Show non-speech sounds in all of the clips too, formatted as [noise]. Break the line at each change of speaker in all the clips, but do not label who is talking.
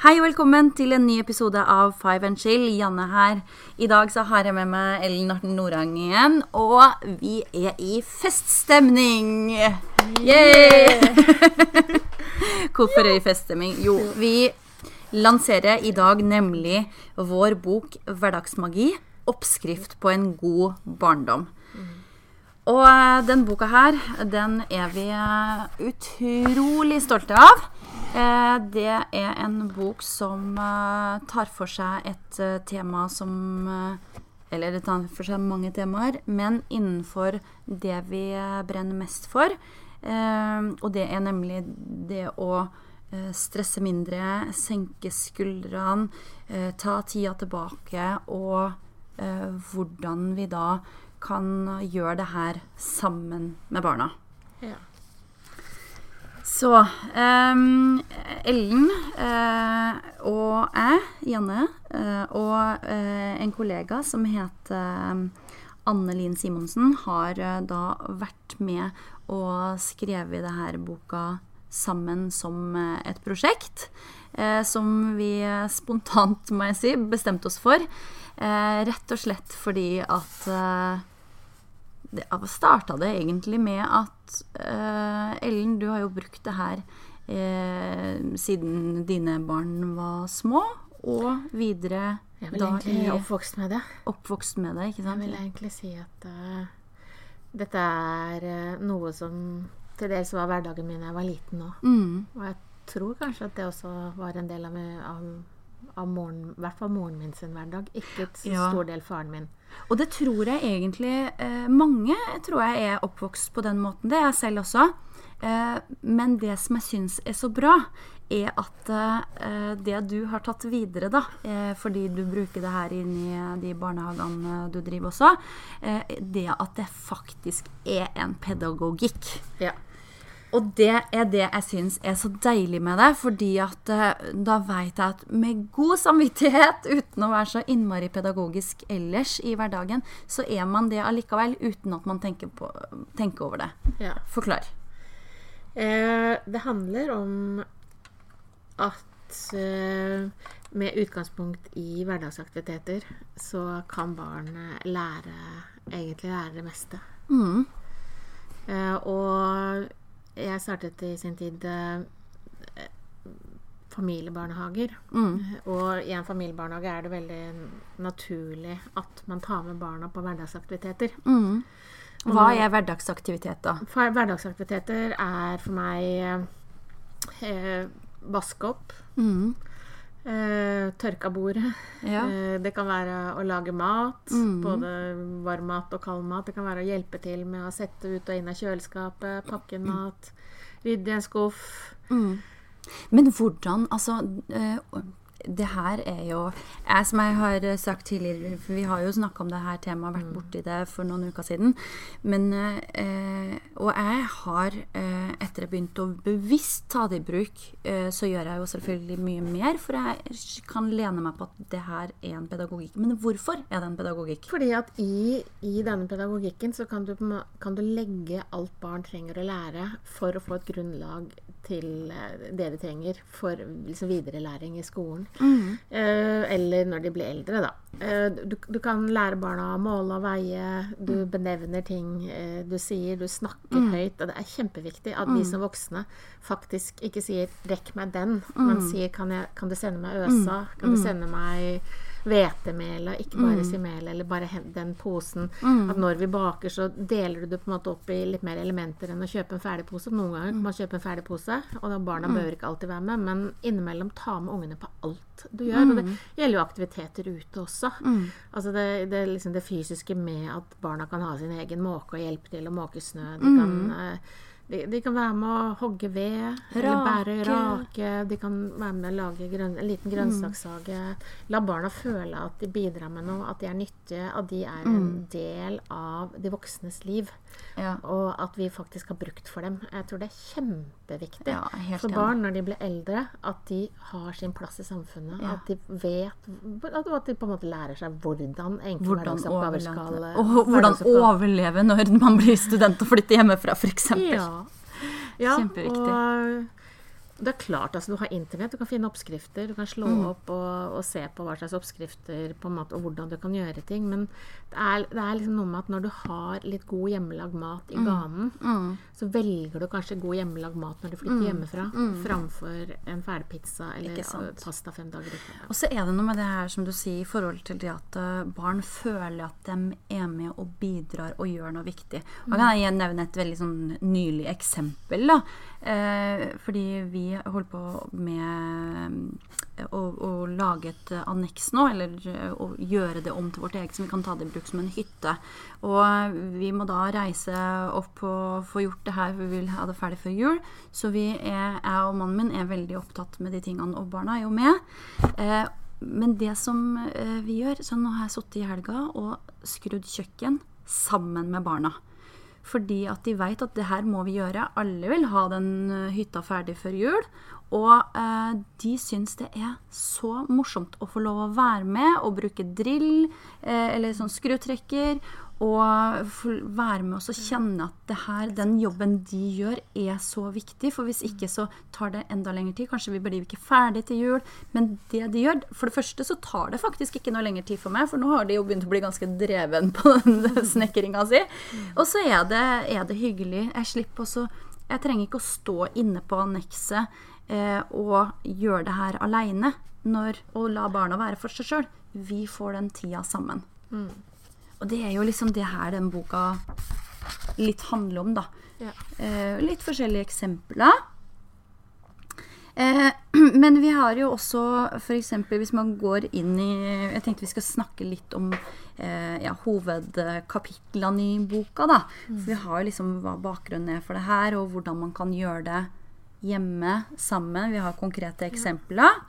Hei og velkommen til en ny episode av Five and Chill. Janne her. I dag så har jeg med meg Ellen Arten Norang igjen, og vi er i feststemning! Yeah! [laughs] Hvorfor er vi i feststemning? Jo, vi lanserer i dag nemlig vår bok 'Hverdagsmagi oppskrift på en god barndom'. Og den boka her, den er vi utrolig stolte av. Eh, det er en bok som tar for seg et tema som Eller det tar for seg mange temaer, men innenfor det vi brenner mest for. Og det er nemlig det å stresse mindre, senke skuldrene, ta tida tilbake, og hvordan vi da kan gjøre det her sammen med barna. Ja. Så um, Ellen uh, og jeg, Janne, uh, og uh, en kollega som heter Anne Lien Simonsen, har da vært med og skrevet denne boka sammen som et prosjekt. som vi spontant, må jeg si, bestemte oss for. rett og slett fordi at det starta det egentlig med at uh, Ellen, du har jo brukt det her uh, siden dine barn var små, og videre
Jeg vil egentlig oppvokst med det.
Oppvokst med det, ikke sant?
Jeg vil egentlig si at uh, dette er noe som til dels var hverdagen min da jeg var liten òg. Mm. Og jeg tror kanskje at det også var en del av, av, av moren, i hvert fall moren min sin hverdag. Ikke ja. stor del faren min.
Og det tror jeg egentlig eh, Mange tror jeg er oppvokst på den måten. Det er jeg selv også. Eh, men det som jeg syns er så bra, er at eh, det du har tatt videre, da, eh, fordi du bruker det her inn i de barnehagene du driver også, eh, det at det faktisk er en pedagogikk. Ja. Og det er det jeg syns er så deilig med det, fordi at eh, da veit jeg at med god samvittighet, uten å være så innmari pedagogisk ellers i hverdagen, så er man det allikevel uten at man tenker, på, tenker over det. Ja. Forklar.
Eh, det handler om at eh, med utgangspunkt i hverdagsaktiviteter så kan barn lære egentlig lære det meste. Mm. Eh, og jeg startet i sin tid eh, familiebarnehager. Mm. Og i en familiebarnehage er det veldig naturlig at man tar med barna på hverdagsaktiviteter. Mm.
Hva er hverdagsaktivitet, da?
Hverdagsaktiviteter er for meg eh, vaske opp. Mm. Eh, tørka bordet. Ja. Eh, det kan være å lage mat. Mm. Både varm mat og kald mat. Det kan være å hjelpe til med å sette ut og inn av kjøleskapet, pakke inn mat, rydde i en skuff. Mm.
Men hvordan Altså eh, det her er jo jeg, Som jeg har sagt tidligere, for vi har jo snakka om det her temaet, vært mm. borti det for noen uker siden. Men, eh, og jeg har, eh, etter jeg begynte å bevisst ta det i bruk, eh, så gjør jeg jo selvfølgelig mye mer, for jeg kan lene meg på at det her er en pedagogikk. Men hvorfor er det en pedagogikk?
Fordi at i, i denne pedagogikken så kan du, kan du legge alt barn trenger å lære for å få et grunnlag til eh, det de trenger for liksom, videre læring i skolen. Mm. Eh, eller når de blir eldre, da. Eh, du, du, kan lære barna å måle og veie. Du mm. benevner ting eh, du sier. Du snakker mm. høyt. Og det er kjempeviktig at vi mm. som voksne faktisk ikke sier 'rekk meg den', men mm. sier kan, jeg, kan, du sende meg øsa'? Kan du sende meg hvetemel, og ikke bare mm. si mel, eller bare den posen. Mm. At når vi baker, så deler du det på en måte opp i litt mer elementer enn å kjøpe en ferdigpose. Noen ganger kan man kjøpe en ferdigpose, og da barna mm. bør ikke alltid være med, men innimellom ta med ungene på alt du gjør. Og det mm. gjelder jo aktiviteter ute også. Mm. Altså det, det, liksom det, fysiske med at barna kan ha sin egen måke og hjelpe til å måke snø. De kan eh, de, de, kan være med å hogge ved, rake. eller bære rake. De kan være med å lage grøn, en liten grønnsakshage. Mm. La barna føle at de bidrar med noe, at de er nyttige, at de er mm. en del av de voksnes liv. Ja. Og at vi faktisk har brukt for dem. Jeg tror det er kjempeviktig ja, for barn når de blir eldre, at de har sin plass i samfunnet. Ja. At de vet At de på en måte lærer seg hvordan enkle hverdagsoppgaver skal
Og hvordan overleve når man blir student og flytter hjemmefra, f.eks.
Ja. Ja, Kjempeviktig. Og Det er klart, altså Du har internett, du kan finne oppskrifter. Du kan slå
Mm.
opp og, og se på hva slags oppskrifter på mat, og hvordan du kan gjøre ting. Men det er, det er liksom noe med at når du har litt god hjemmelagd mat
Mm.
i ganen, så velger du kanskje god hjemmelagd mat når du flytter hjemmefra, framfor en ferdigpizza eller
Mm.
Pasta fem dager i.
Og så er det noe med det her som du sier, i forhold til det at eh, barn føler at de er med og bidrar og gjør noe viktig. Og kan jeg nevne et veldig sånn nylig eksempel. da. Eh, fordi vi holder på med eh, å, å lage et eh, anneks nå, eller eh, å gjøre det om til vårt eget, så vi kan ta det i bruk som en hytte. Og vi må da reise opp og få gjort det her, for vi vil ha det ferdig før jul. Så vi er, jeg og mannen min er veldig opptatt med de tingene, og barna er jo med. Eh, men det som vi gjør Så nå har jeg sittet i helga og skrudd kjøkken sammen med barna. Fordi at de vet at det her må vi gjøre. Alle vil ha den eh, hytta ferdig før jul. Og eh, de syns det er så morsomt å få lov å være med og bruke drill eh, eller sånn skrutrekker. Og være med oss og kjenne at det her, den jobben de gjør, er så viktig. For hvis ikke så tar det enda lengre tid. Kanskje vi blir ikke ferdig til jul. Men det de gjør For det første så tar det faktisk ikke noe lengre tid for meg, for nå har de jo begynt å bli ganske dreven på [laughs] den snekringa si. Og så er det, er det hyggelig. Jeg slipper også Jeg trenger ikke å stå inne på annekset eh, og gjøre det her aleine og la barna være for seg sjøl. Vi får den tida sammen. Og det er jo liksom det her den boka litt handler om, da.
Ja.
Eh, litt forskjellige eksempler. Eh, [clears throat] men vi har jo også f.eks. hvis man går inn i Jeg tenkte vi skal snakke litt om eh, ja, hovedkapitlene i boka. da. For vi har jo liksom hva bakgrunnen er for det her, og hvordan man kan gjøre det hjemme sammen. Vi har konkrete eksempler.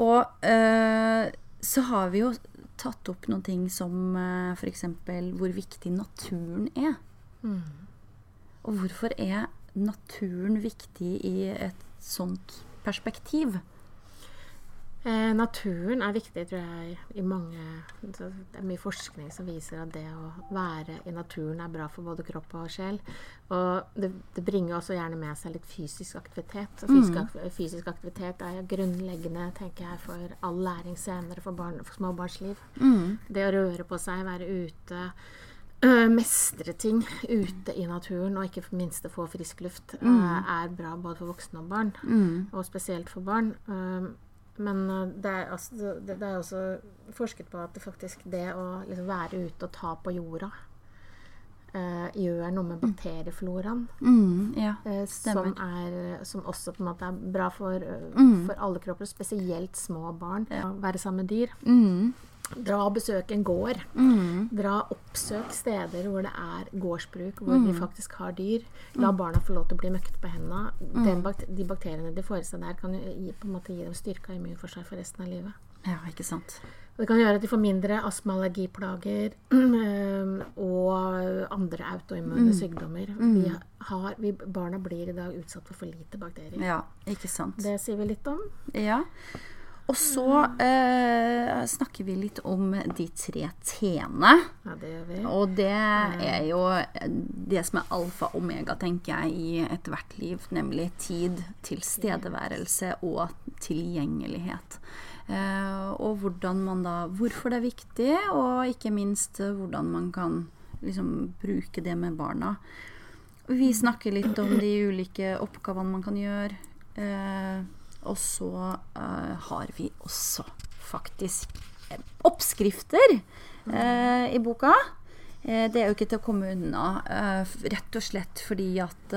Og eh, så har vi jo tatt opp noen ting som eh, f.eks. hvor viktig naturen er. Og hvorfor er naturen viktig i et sånt perspektiv?
Eh, naturen er viktig, tror jeg, i mange Det er mye forskning som viser at det å være i naturen er bra for både kropp og sjel. Og det, det bringer også gjerne med seg litt fysisk aktivitet. Og fysisk, ak fysisk aktivitet er grunnleggende tenker jeg, for all læring senere for, barn, for små barns liv. Det å røre på seg, være ute. øh, mestre ting ute i naturen, og ikke minst få frisk luft, øh, er bra både for voksne og barn. Og spesielt for barn. Men uh, det er, altså, det, det er også forsket på at det faktisk det å liksom være ute og ta på jorda uh, gjør noe med bakteriefloraen.
Mm, ja.
eh, som, er, som også på en måte er bra for, uh,
Mm.
for alle kropper, spesielt små barn. Å Være sammen med dyr.
Mm,
Dra og besøk en gård.
mm,
Dra oppsøk steder hvor det er gårdsbruk, hvor
Mm.
de faktisk har dyr. La barna få lov til å bli møkket på hendene. Den bak de bakteriene de får i seg der, kan jo gi, på en måte gi dem styrka immunforsvar for resten av livet.
ja, ikke sant.
Det kan gjøre at de får mindre astma-allergiplager [clears throat] og andre autoimmune sykdommer. Vi har, vi, barna blir i dag utsatt for for lite bakterier.
Ja, ikke sant.
Det sier vi litt om.
Ja. Og så eh, snakker vi litt om de tre t-ene.
Ja, det gjør vi.
Og det er jo det som er alfa og omega, tenker jeg, i ethvert liv. Nemlig tid, tilstedeværelse og tilgjengelighet. Eh, og hvordan man da Hvorfor det er viktig, og ikke minst eh, hvordan man kan liksom bruke det med barna. Vi snakker litt om de ulike oppgavene man kan gjøre. Eh, og så uh, har vi også faktisk eh, oppskrifter uh, i boka. Uh, det er jo ikke til å komme unna, rett og slett fordi at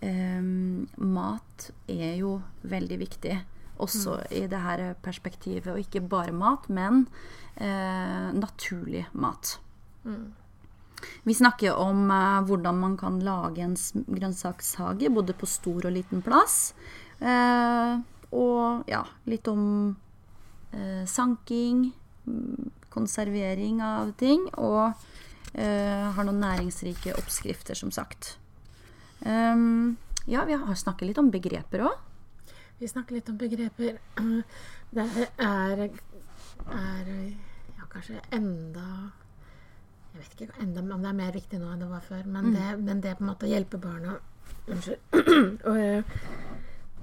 em, mat er jo veldig viktig. Også i det her perspektivet. Og ikke bare mat, men naturlig mat. Vi snakker om eh, hvordan man kan lage en grønnsakshage, både på stor og liten plass. Eh, og ja, litt om eh, sanking, mm, konservering av ting, og eh, har noen næringsrike oppskrifter, som sagt. Um, ja, vi har snakket litt om begreper òg.
Vi snakker litt om begreper. [clears throat] Det er, er ja, kanskje enda Jeg vet ikke enda, om det er mer viktig nå enn det var før, men, det, men det på en måte å hjelpe barna Unnskyld. [clears throat] og,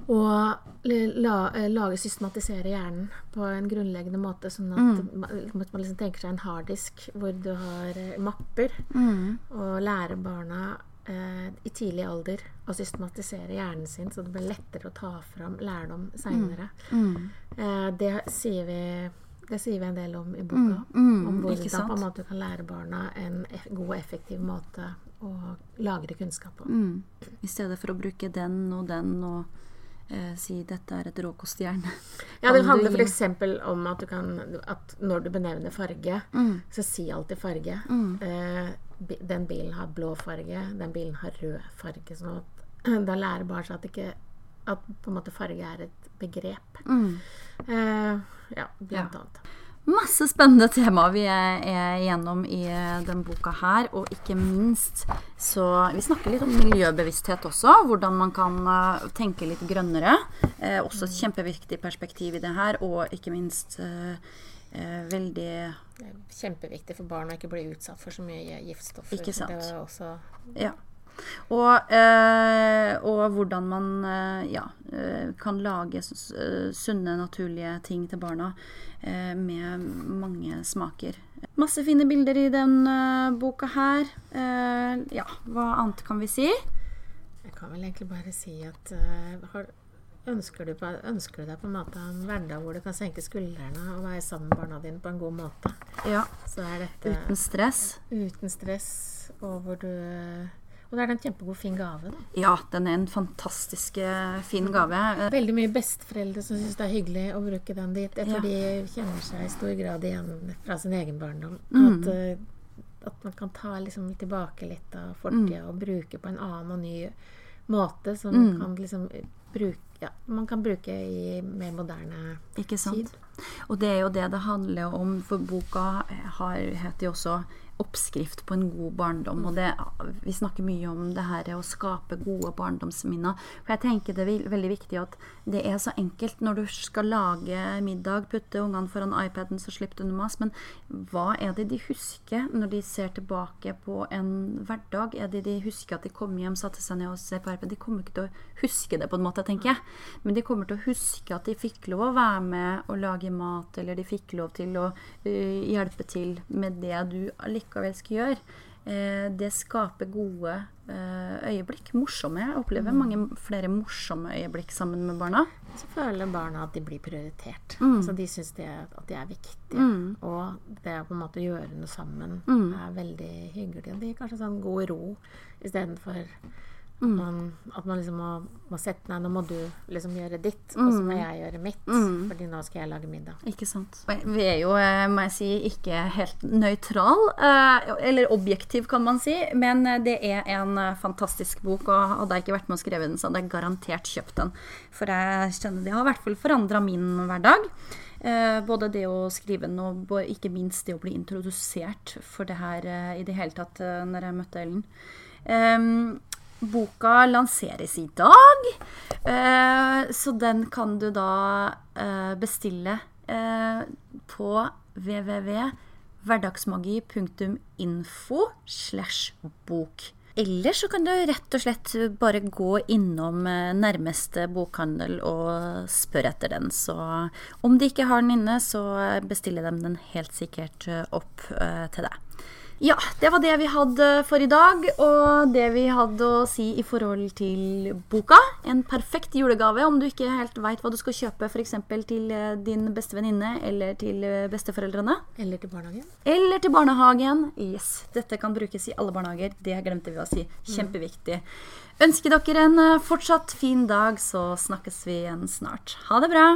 Og la, eh, lage, systematisere hjernen på en grunnleggende måte, sånn at
Mm.
man, man liksom tenker seg en harddisk hvor du har eh, mapper,
Mm.
og lære barna eh, i tidlig alder å systematisere hjernen sin, så det blir lettere å ta fram lærdom seinere.
Mm.
Eh, det sier vi det sier vi en del om i boka.
mm,
om
ikke
hvordan på en måte du kan lære barna en eff god og effektiv måte å lagre kunnskap på.
Mm. I stedet for å bruke den og den og eh, si 'dette er et råkostjern'. [laughs]
Ja, det handler
du gi-
f.eks. om at du kan at når du benevner farge,
Mm.
så si alltid farge. Eh, den bilen har blå farge, den bilen har rød farge. Sånn at da lærer barn seg at, ikke, at farge er et begrep.
Mm.
Eh, ja, blant
Ja.
annet.
Masse spennende tema vi er, er gjennom i denne den boka her, og ikke minst så Vi snakker litt om miljøbevissthet også, hvordan man kan eh, tenke litt grønnere. Eh, også et kjempeviktig perspektiv i det her, og ikke minst eh, eh, veldig
kjempeviktig for barn å ikke bli utsatt for så mye giftstoffer.
Ikke sant.
Det var også
Ja. Og, eh, og hvordan man eh, ja, eh, kan lage sunne, naturlige ting til barna eh, med mange smaker. Masse fine bilder i den boka her. Eh, ja, hva annet kan vi si?
Jeg kan vel egentlig bare si at har, ønsker, du på, ønsker du deg på en måte en hverdag hvor du kan senke skuldrene og være sammen med barna dine på en god måte,
Ja,
så dette
Uten stress.
uten stress, og hvor du Og det er en kjempegod, fin gave. da.
Ja, den er en fantastisk eh, fin gave.
Veldig mye besteforeldre som syns det er hyggelig å bruke den dit. Tror
Ja.
de kjenner seg i stor grad igjen fra sin egen barndom.
Mm.
At, eh, at man kan ta liksom tilbake litt av fortida
Mm.
og bruke på en annen og ny måte som
Mm.
kan liksom bruke ja, man kan bruke i mer moderne
Ikke sant?
tid.
Og det er jo det det handler om, for boka har, heter jo også 'Oppskrift på en god barndom'. Og det, vi snakker mye om det her å skape gode barndomsminner. For jeg tenker det er veldig viktig at det er så enkelt når du skal lage middag, putte ungene foran iPaden, så slipper du noe mas. Men hva er det de husker når de ser tilbake på en hverdag? Er det de husker at de kom hjem, satte seg ned og ser på iPad? De kommer ikke til å huske det på en måte, tenker jeg. Men de kommer til å huske at de fikk lov å være med og lage mat, eller de fikk lov til å øh, hjelpe til med det du allikevel skal gjøre. Eh, det skaper gode eh, øyeblikk. Morsomme. Jeg opplever mange flere morsomme øyeblikk sammen med barna.
Så føler barna at de blir prioritert.
Mm.
Så de syns at de er viktige. Og det å på en måte gjøre noe sammen
Mm.
er veldig hyggelig. Og det gir kanskje sånn god ro istedenfor
Mm.
man, at man liksom må, må sette Nei, nå må du liksom gjøre ditt, og så må
Mm.
jeg gjøre mitt. Fordi nå skal jeg lage middag.
Ikke sant. Vi er jo, eh, må jeg si, ikke helt nøytral, eh, eller objektiv kan man si, men eh, det er en fantastisk bok, og hadde jeg ikke vært med og skrevet den, så hadde jeg garantert kjøpt den. For jeg kjenner det har i hvert fall forandra min hverdag. Eh, både det å skrive den og ikke minst det å bli introdusert for det her eh, i det hele tatt eh, når jeg møtte Ellen. Boka lanseres i dag, eh, så den kan du da eh, bestille eh, på www.hverdagsmagi.info slash bok. Eller så kan du rett og slett bare gå innom nærmeste bokhandel og spørre etter den. Så om de ikke har den inne, så bestiller de den helt sikkert opp til deg. Ja, det var det vi hadde for i dag, og det vi hadde å si i forhold til boka. En perfekt julegave om du ikke helt veit hva du skal kjøpe f.eks. til eh, din beste venninne eller til eh, besteforeldrene.
Eller til barnehagen.
Eller til barnehagen. Yes, Dette kan brukes i alle barnehager. Det glemte vi å si. Kjempeviktig. Ønsker dere en eh, fortsatt fin dag, så snakkes vi igjen snart. Ha det bra!